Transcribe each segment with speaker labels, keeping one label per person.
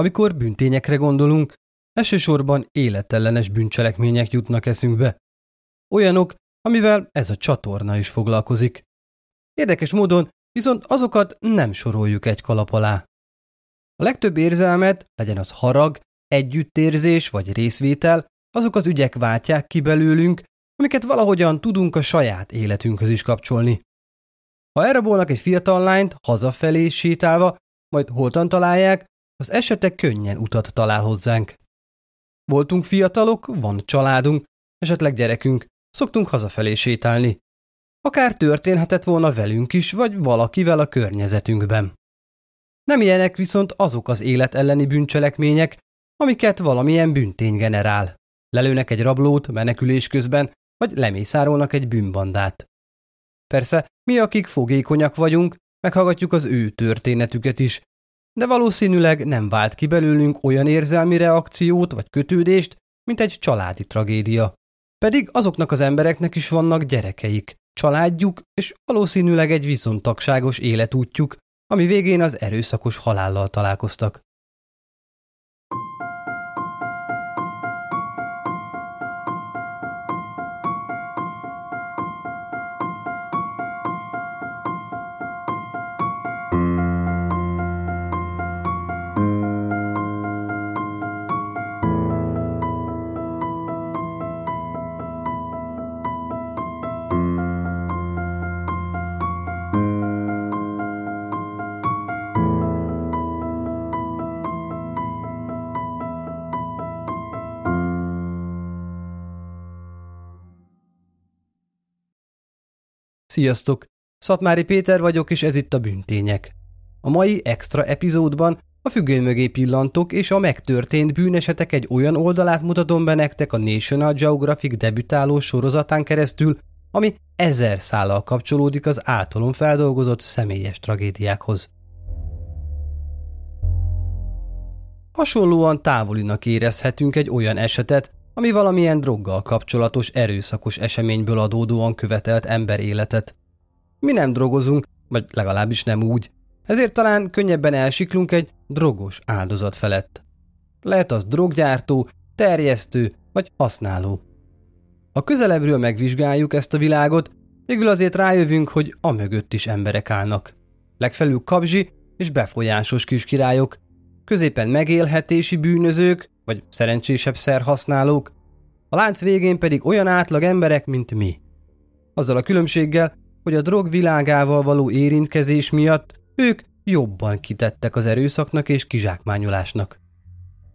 Speaker 1: Amikor büntényekre gondolunk, elsősorban életellenes bűncselekmények jutnak eszünkbe. Olyanok, amivel ez a csatorna is foglalkozik. Érdekes módon viszont azokat nem soroljuk egy kalap alá. A legtöbb érzelmet, legyen az harag, együttérzés vagy részvétel, azok az ügyek váltják ki belőlünk, amiket valahogyan tudunk a saját életünkhöz is kapcsolni. Ha elrabolnak egy fiatal lányt hazafelé sétálva, majd holtan találják, az esetek könnyen utat talál hozzánk. Voltunk fiatalok, van családunk, esetleg gyerekünk, szoktunk hazafelé sétálni. Akár történhetett volna velünk is, vagy valakivel a környezetünkben. Nem ilyenek viszont azok az élet elleni bűncselekmények, amiket valamilyen büntény generál. Lelőnek egy rablót menekülés közben, vagy lemészárolnak egy bűnbandát. Persze, mi, akik fogékonyak vagyunk, meghallgatjuk az ő történetüket is, de valószínűleg nem vált ki belőlünk olyan érzelmi reakciót vagy kötődést, mint egy családi tragédia. Pedig azoknak az embereknek is vannak gyerekeik, családjuk és valószínűleg egy viszontagságos életútjuk, ami végén az erőszakos halállal találkoztak. Sziasztok! Szatmári Péter vagyok, és ez itt a Bűntények. A mai extra epizódban a függöny mögé pillantok, és a megtörtént bűnesetek egy olyan oldalát mutatom be nektek a National Geographic debütáló sorozatán keresztül, ami ezer szállal kapcsolódik az általom feldolgozott személyes tragédiákhoz. Hasonlóan távolinak érezhetünk egy olyan esetet, ami valamilyen droggal kapcsolatos erőszakos eseményből adódóan követelt ember életet. Mi nem drogozunk, vagy legalábbis nem úgy, ezért talán könnyebben elsiklunk egy drogos áldozat felett. Lehet az droggyártó, terjesztő vagy használó. Ha közelebbről megvizsgáljuk ezt a világot, végül azért rájövünk, hogy a mögött is emberek állnak. Legfelül kapzsi és befolyásos kiskirályok, középen megélhetési bűnözők, vagy szerencsésebb szerhasználók, a lánc végén pedig olyan átlag emberek, mint mi. Azzal a különbséggel, hogy a drog világával való érintkezés miatt ők jobban kitettek az erőszaknak és kizsákmányolásnak.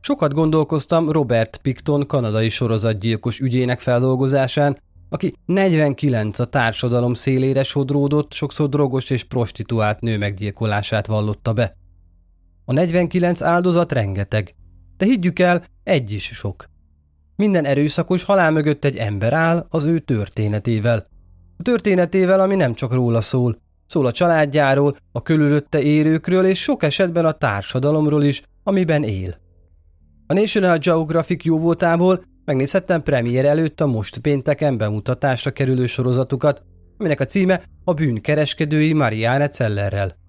Speaker 1: Sokat gondolkoztam Robert Picton kanadai sorozatgyilkos ügyének feldolgozásán, aki 49 a társadalom szélére sodródott, sokszor drogos és prostituált nő meggyilkolását vallotta be. A 49 áldozat rengeteg, de higgyük el, egy is sok. Minden erőszakos halál mögött egy ember áll az ő történetével. A történetével, ami nem csak róla szól, szól a családjáról, a körülötte érőkről és sok esetben a társadalomról is, amiben él. A National Geographic jóvoltából megnézhettem premier előtt a most pénteken bemutatásra kerülő sorozatukat, aminek a címe a bűnkereskedői Marianne Cellerrel.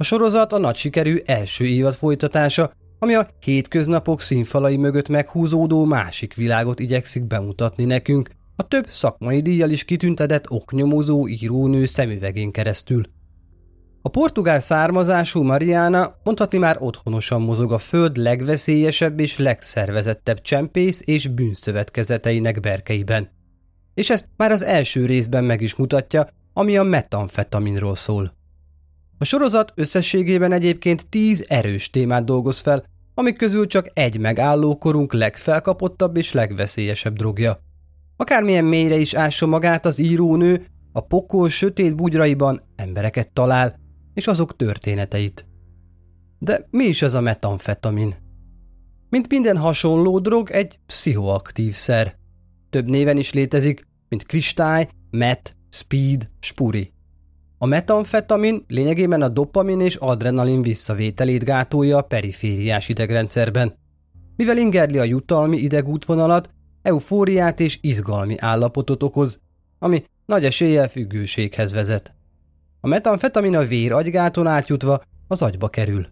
Speaker 1: A sorozat a nagy sikerű első évad folytatása, ami a hétköznapok színfalai mögött meghúzódó másik világot igyekszik bemutatni nekünk, a több szakmai díjjal is kitüntetett oknyomozó írónő szemüvegén keresztül. A portugál származású Mariana mondhatni már otthonosan mozog a föld legveszélyesebb és legszervezettebb csempész és bűnszövetkezeteinek berkeiben. És ezt már az első részben meg is mutatja, ami a metamfetaminról szól. A sorozat összességében egyébként tíz erős témát dolgoz fel, amik közül csak egy megálló korunk legfelkapottabb és legveszélyesebb drogja. Akármilyen mélyre is ássa magát az írónő, a pokol sötét bugyraiban embereket talál, és azok történeteit. De mi is ez a metamfetamin? Mint minden hasonló drog, egy pszichoaktív szer. Több néven is létezik, mint kristály, met, speed, spuri. A metamfetamin lényegében a dopamin és adrenalin visszavételét gátolja a perifériás idegrendszerben. Mivel ingerli a jutalmi idegútvonalat, eufóriát és izgalmi állapotot okoz, ami nagy eséllyel függőséghez vezet. A metamfetamin a vér agygáton átjutva az agyba kerül.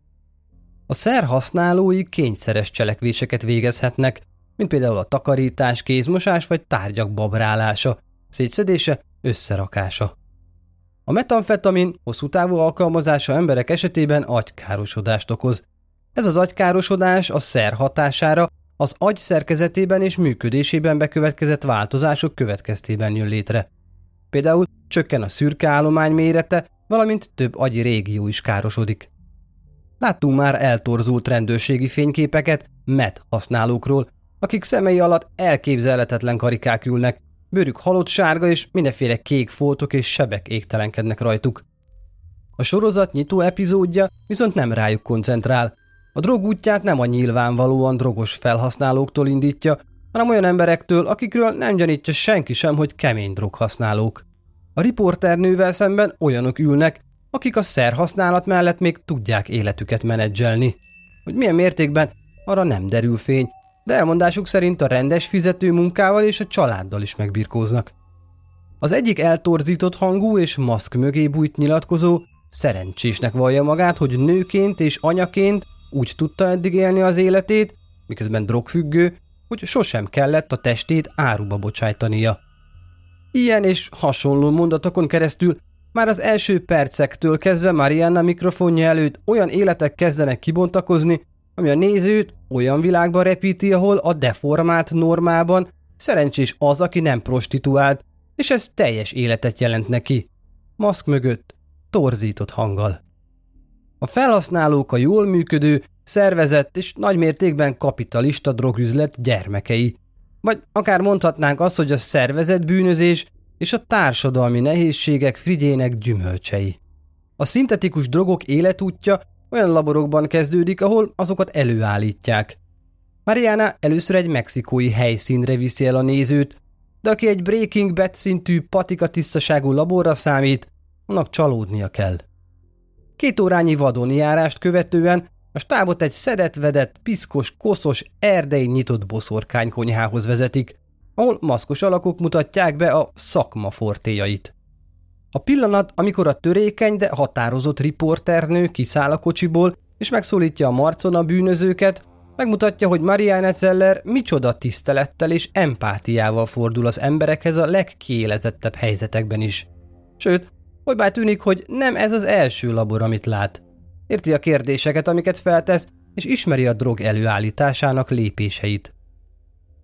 Speaker 1: A szer használói kényszeres cselekvéseket végezhetnek, mint például a takarítás, kézmosás vagy tárgyak babrálása, szétszedése, összerakása. A metamfetamin hosszú távú alkalmazása emberek esetében agykárosodást okoz. Ez az agykárosodás a szer hatására az agy szerkezetében és működésében bekövetkezett változások következtében jön létre. Például csökken a szürke állomány mérete, valamint több agyi régió is károsodik. Láttunk már eltorzult rendőrségi fényképeket MET használókról, akik szemei alatt elképzelhetetlen karikák ülnek, bőrük halott sárga és mindenféle kék foltok és sebek égtelenkednek rajtuk. A sorozat nyitó epizódja viszont nem rájuk koncentrál. A drog útját nem a nyilvánvalóan drogos felhasználóktól indítja, hanem olyan emberektől, akikről nem gyanítja senki sem, hogy kemény droghasználók. A riporternővel szemben olyanok ülnek, akik a szerhasználat mellett még tudják életüket menedzselni. Hogy milyen mértékben, arra nem derül fény, de elmondásuk szerint a rendes fizető munkával és a családdal is megbirkóznak. Az egyik eltorzított hangú és maszk mögé bújt nyilatkozó szerencsésnek vallja magát, hogy nőként és anyaként úgy tudta eddig élni az életét, miközben drogfüggő, hogy sosem kellett a testét áruba bocsájtania. Ilyen és hasonló mondatokon keresztül már az első percektől kezdve Marianna mikrofonja előtt olyan életek kezdenek kibontakozni, ami a nézőt olyan világba repíti, ahol a deformált normában szerencsés az, aki nem prostituált, és ez teljes életet jelent neki. Maszk mögött, torzított hanggal. A felhasználók a jól működő, szervezett és nagymértékben kapitalista drogüzlet gyermekei. Vagy akár mondhatnánk azt, hogy a szervezett bűnözés és a társadalmi nehézségek frigyének gyümölcsei. A szintetikus drogok életútja olyan laborokban kezdődik, ahol azokat előállítják. Mariana először egy mexikói helyszínre viszi el a nézőt, de aki egy Breaking Bad szintű patika tisztaságú laborra számít, annak csalódnia kell. Két órányi vadonjárást követően a stábot egy szedett-vedett, piszkos, koszos, erdei nyitott boszorkánykonyhához vezetik, ahol maszkos alakok mutatják be a szakma fortéjait. A pillanat, amikor a törékeny, de határozott riporternő kiszáll a kocsiból, és megszólítja a marcon a bűnözőket, megmutatja, hogy Marianne Zeller micsoda tisztelettel és empátiával fordul az emberekhez a legkiélezettebb helyzetekben is. Sőt, hogy bár tűnik, hogy nem ez az első labor, amit lát. Érti a kérdéseket, amiket feltesz, és ismeri a drog előállításának lépéseit.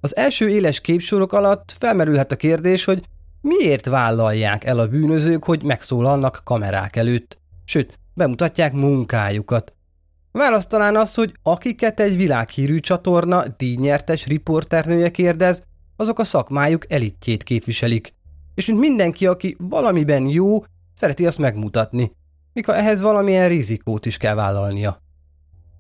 Speaker 1: Az első éles képsorok alatt felmerülhet a kérdés, hogy miért vállalják el a bűnözők, hogy megszólalnak kamerák előtt, sőt, bemutatják munkájukat. Válasz talán az, hogy akiket egy világhírű csatorna díjnyertes riporternője kérdez, azok a szakmájuk elitjét képviselik. És mint mindenki, aki valamiben jó, szereti azt megmutatni, mikor ehhez valamilyen rizikót is kell vállalnia.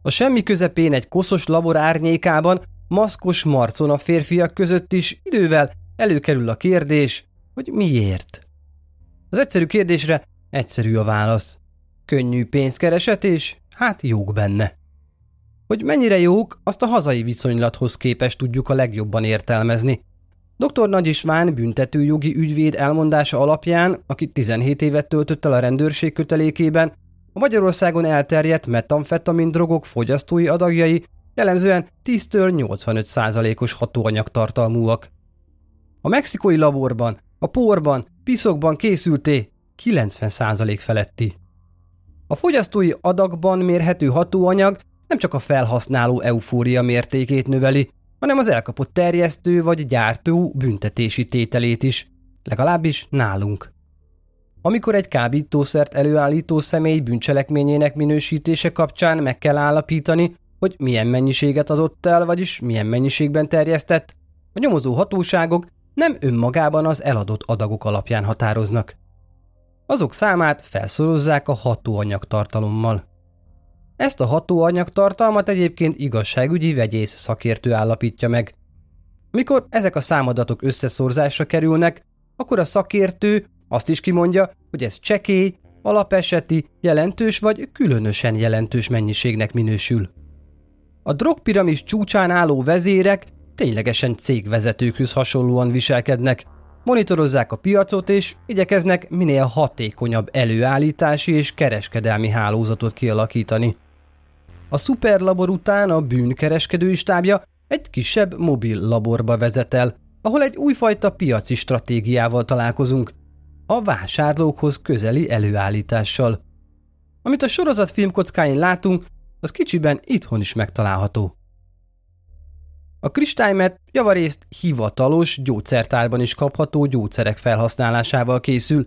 Speaker 1: A semmi közepén egy koszos labor árnyékában, maszkos marcon a férfiak között is idővel előkerül a kérdés, hogy miért. Az egyszerű kérdésre egyszerű a válasz. Könnyű pénzkereset és hát jók benne. Hogy mennyire jók, azt a hazai viszonylathoz képest tudjuk a legjobban értelmezni. Dr. Nagy István büntetőjogi ügyvéd elmondása alapján, aki 17 évet töltött el a rendőrség kötelékében, a Magyarországon elterjedt metamfetamin drogok fogyasztói adagjai jellemzően 10-től 85 százalékos hatóanyagtartalmúak. A mexikói laborban, a porban, piszokban készülté 90 százalék feletti. A fogyasztói adagban mérhető hatóanyag nem csak a felhasználó eufória mértékét növeli, hanem az elkapott terjesztő vagy gyártó büntetési tételét is, legalábbis nálunk. Amikor egy kábítószert előállító személy bűncselekményének minősítése kapcsán meg kell állapítani, hogy milyen mennyiséget adott el, vagyis milyen mennyiségben terjesztett, a nyomozó hatóságok nem önmagában az eladott adagok alapján határoznak. Azok számát felszorozzák a hatóanyagtartalommal. Ezt a hatóanyagtartalmat egyébként igazságügyi vegyész szakértő állapítja meg. Mikor ezek a számadatok összeszorzásra kerülnek, akkor a szakértő azt is kimondja, hogy ez csekély, alapeseti, jelentős vagy különösen jelentős mennyiségnek minősül. A drogpiramis csúcsán álló vezérek ténylegesen cégvezetőkhöz hasonlóan viselkednek, monitorozzák a piacot és igyekeznek minél hatékonyabb előállítási és kereskedelmi hálózatot kialakítani. A szuperlabor után a bűnkereskedői stábja egy kisebb mobil laborba vezet el, ahol egy újfajta piaci stratégiával találkozunk, a vásárlókhoz közeli előállítással. Amit a sorozat filmkockáin látunk, az kicsiben itthon is megtalálható. A kristálymet javarészt hivatalos gyógyszertárban is kapható gyógyszerek felhasználásával készül.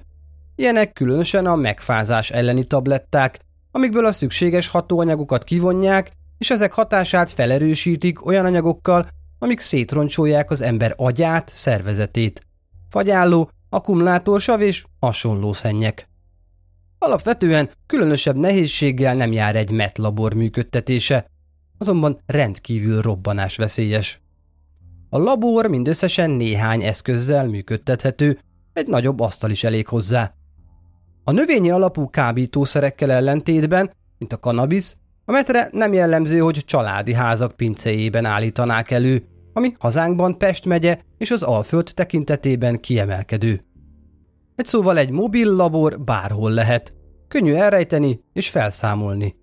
Speaker 1: Ilyenek különösen a megfázás elleni tabletták, amikből a szükséges hatóanyagokat kivonják, és ezek hatását felerősítik olyan anyagokkal, amik szétroncsolják az ember agyát, szervezetét. Fagyálló, akkumulátorsav és hasonló szennyek. Alapvetően különösebb nehézséggel nem jár egy metlabor működtetése, azonban rendkívül robbanás veszélyes. A labor mindösszesen néhány eszközzel működtethető, egy nagyobb asztal is elég hozzá. A növényi alapú kábítószerekkel ellentétben, mint a kanabisz, a metre nem jellemző, hogy családi házak pincéjében állítanák elő, ami hazánkban Pest megye és az Alföld tekintetében kiemelkedő. Egy szóval egy mobil labor bárhol lehet. Könnyű elrejteni és felszámolni.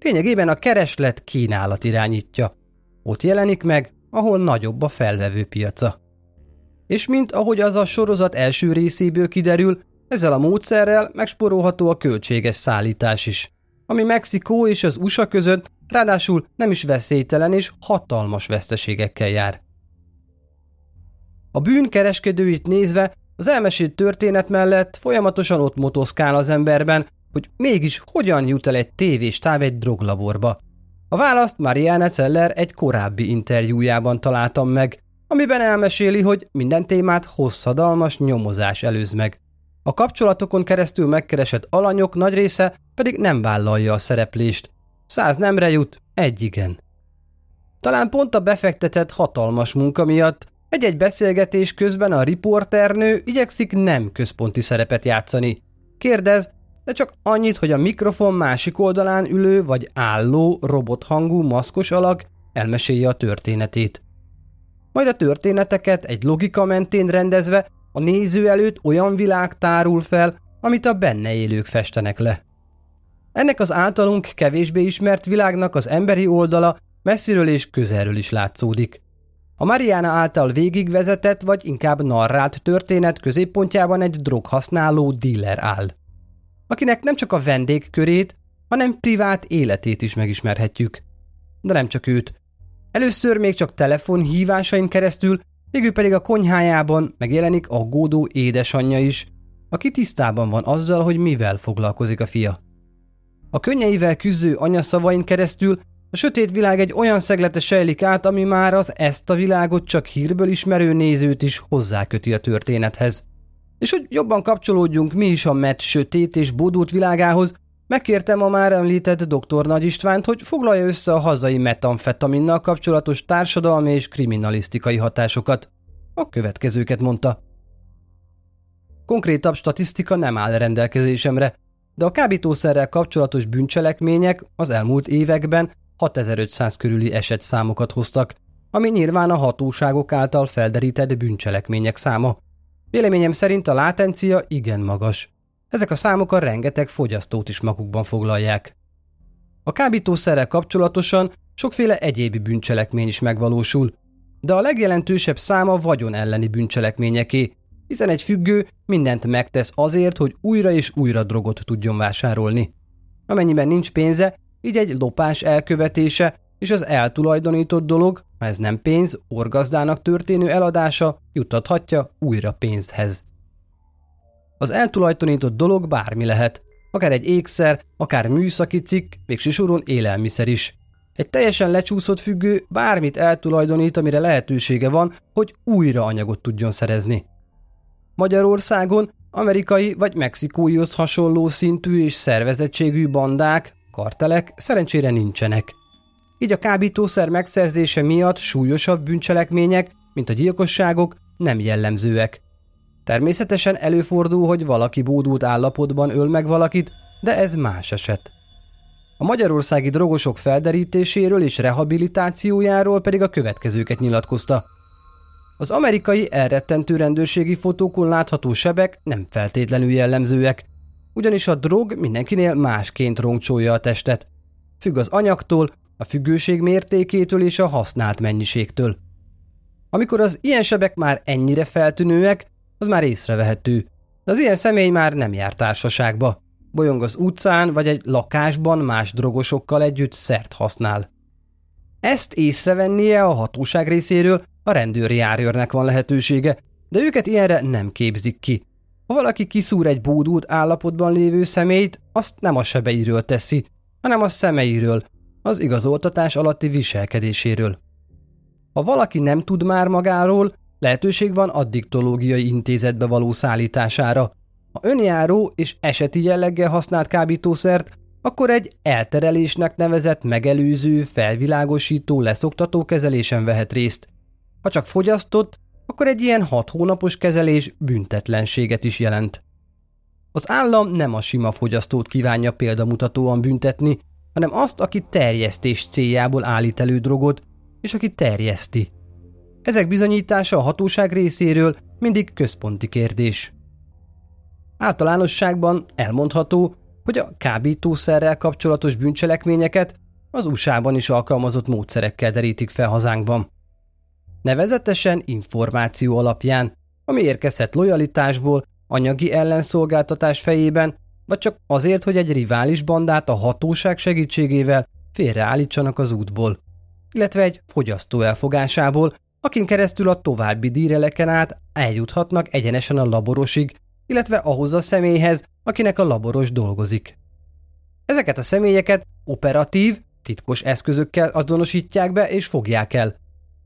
Speaker 1: Lényegében a kereslet kínálat irányítja. Ott jelenik meg, ahol nagyobb a felvevő piaca. És mint ahogy az a sorozat első részéből kiderül, ezzel a módszerrel megsporolható a költséges szállítás is, ami Mexikó és az USA között ráadásul nem is veszélytelen és hatalmas veszteségekkel jár. A bűn kereskedőit nézve az elmesélt történet mellett folyamatosan ott motoszkál az emberben, hogy mégis hogyan jut el egy tévéstáv egy droglaborba. A választ Marianne Zeller egy korábbi interjújában találtam meg, amiben elmeséli, hogy minden témát hosszadalmas nyomozás előz meg. A kapcsolatokon keresztül megkeresett alanyok nagy része pedig nem vállalja a szereplést. Száz nemre jut, egy igen. Talán pont a befektetett hatalmas munka miatt egy-egy beszélgetés közben a riporternő igyekszik nem központi szerepet játszani. Kérdez, de csak annyit, hogy a mikrofon másik oldalán ülő vagy álló robothangú maszkos alak elmesélje a történetét. Majd a történeteket egy logika mentén rendezve a néző előtt olyan világ tárul fel, amit a benne élők festenek le. Ennek az általunk kevésbé ismert világnak az emberi oldala messziről és közelről is látszódik. A Mariana által végigvezetett vagy inkább narrált történet középpontjában egy droghasználó díler áll, akinek nem csak a vendégkörét, hanem privát életét is megismerhetjük. De nem csak őt. Először még csak telefonhívásain keresztül, végül pedig a konyhájában megjelenik aggódó édesanyja is, aki tisztában van azzal, hogy mivel foglalkozik a fia. A könnyeivel küzdő anya szavain keresztül a sötét világ egy olyan szeglete sejlik át, ami már az ezt a világot csak hírből ismerő nézőt is hozzáköti a történethez. És hogy jobban kapcsolódjunk mi is a met sötét és bódult világához, megkértem a már említett dr. Nagy Istvánt, hogy foglalja össze a hazai metamfetaminnal kapcsolatos társadalmi és kriminalisztikai hatásokat. A következőket mondta. Konkrétabb statisztika nem áll rendelkezésemre, de a kábítószerrel kapcsolatos bűncselekmények az elmúlt években 6500 körüli eset számokat hoztak, ami nyilván a hatóságok által felderített bűncselekmények száma. Véleményem szerint a látencia igen magas. Ezek a számok a rengeteg fogyasztót is magukban foglalják. A kábítószerrel kapcsolatosan sokféle egyébi bűncselekmény is megvalósul, de a legjelentősebb száma vagyon elleni bűncselekményeké, hiszen egy függő mindent megtesz azért, hogy újra és újra drogot tudjon vásárolni. Amennyiben nincs pénze, így egy lopás elkövetése és az eltulajdonított dolog, ha ez nem pénz, orgazdának történő eladása juttathatja újra pénzhez. Az eltulajdonított dolog bármi lehet, akár egy ékszer, akár műszaki cikk, végső soron élelmiszer is. Egy teljesen lecsúszott függő bármit eltulajdonít, amire lehetősége van, hogy újra anyagot tudjon szerezni. Magyarországon amerikai vagy mexikóihoz hasonló szintű és szervezettségű bandák, kartelek szerencsére nincsenek. Így a kábítószer megszerzése miatt súlyosabb bűncselekmények, mint a gyilkosságok nem jellemzőek. Természetesen előfordul, hogy valaki bódult állapotban öl meg valakit, de ez más eset. A magyarországi drogosok felderítéséről és rehabilitációjáról pedig a következőket nyilatkozta. Az amerikai elrettentő rendőrségi fotókon látható sebek nem feltétlenül jellemzőek, ugyanis a drog mindenkinél másként roncsolja a testet. Függ az anyagtól, a függőség mértékétől és a használt mennyiségtől. Amikor az ilyen sebek már ennyire feltűnőek, az már észrevehető, de az ilyen személy már nem jár társaságba. Bolyong az utcán vagy egy lakásban más drogosokkal együtt szert használ. Ezt észrevennie a hatóság részéről a rendőri járőrnek van lehetősége, de őket ilyenre nem képzik ki. Ha valaki kiszúr egy bódult állapotban lévő személyt, azt nem a sebeiről teszi, hanem a szemeiről, az igazoltatás alatti viselkedéséről. Ha valaki nem tud már magáról, lehetőség van addiktológiai intézetbe való szállítására. Ha önjáró és eseti jelleggel használt kábítószert, akkor egy elterelésnek nevezett megelőző, felvilágosító, leszoktató kezelésen vehet részt. Ha csak fogyasztott, akkor egy ilyen hat hónapos kezelés büntetlenséget is jelent. Az állam nem a sima fogyasztót kívánja példamutatóan büntetni, hanem azt, aki terjesztés céljából állít elő drogot, és aki terjeszti. Ezek bizonyítása a hatóság részéről mindig központi kérdés. Általánosságban elmondható, hogy a kábítószerrel kapcsolatos bűncselekményeket az USA-ban is alkalmazott módszerekkel derítik fel hazánkban. Nevezetesen információ alapján, ami érkezhet lojalitásból, anyagi ellenszolgáltatás fejében, vagy csak azért, hogy egy rivális bandát a hatóság segítségével félreállítsanak az útból, illetve egy fogyasztó elfogásából, akin keresztül a további díreleken át eljuthatnak egyenesen a laborosig, illetve ahhoz a személyhez, akinek a laboros dolgozik. Ezeket a személyeket operatív, titkos eszközökkel azonosítják be és fogják el.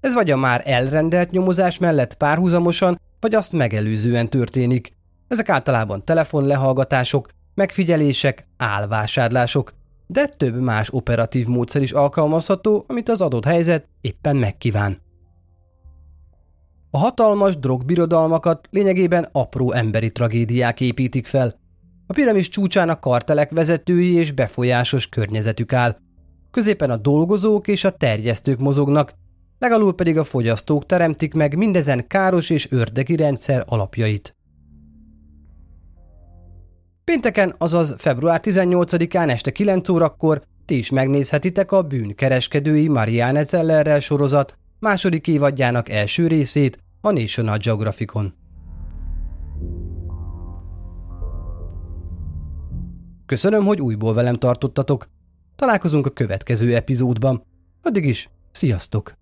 Speaker 1: Ez vagy a már elrendelt nyomozás mellett párhuzamosan, vagy azt megelőzően történik. Ezek általában telefonlehallgatások, megfigyelések, álvásárlások, de több más operatív módszer is alkalmazható, amit az adott helyzet éppen megkíván. A hatalmas drogbirodalmakat lényegében apró emberi tragédiák építik fel. A piramis csúcsán a kartelek vezetői és befolyásos környezetük áll. Középen a dolgozók és a terjesztők mozognak, legalul pedig a fogyasztók teremtik meg mindezen káros és ördegi rendszer alapjait. Pénteken, azaz február 18-án este 9 órakor ti is megnézhetitek a bűnkereskedői Marianne Zellerrel sorozat második évadjának első részét a National Geographicon. Köszönöm, hogy újból velem tartottatok. Találkozunk a következő epizódban. Addig is, sziasztok!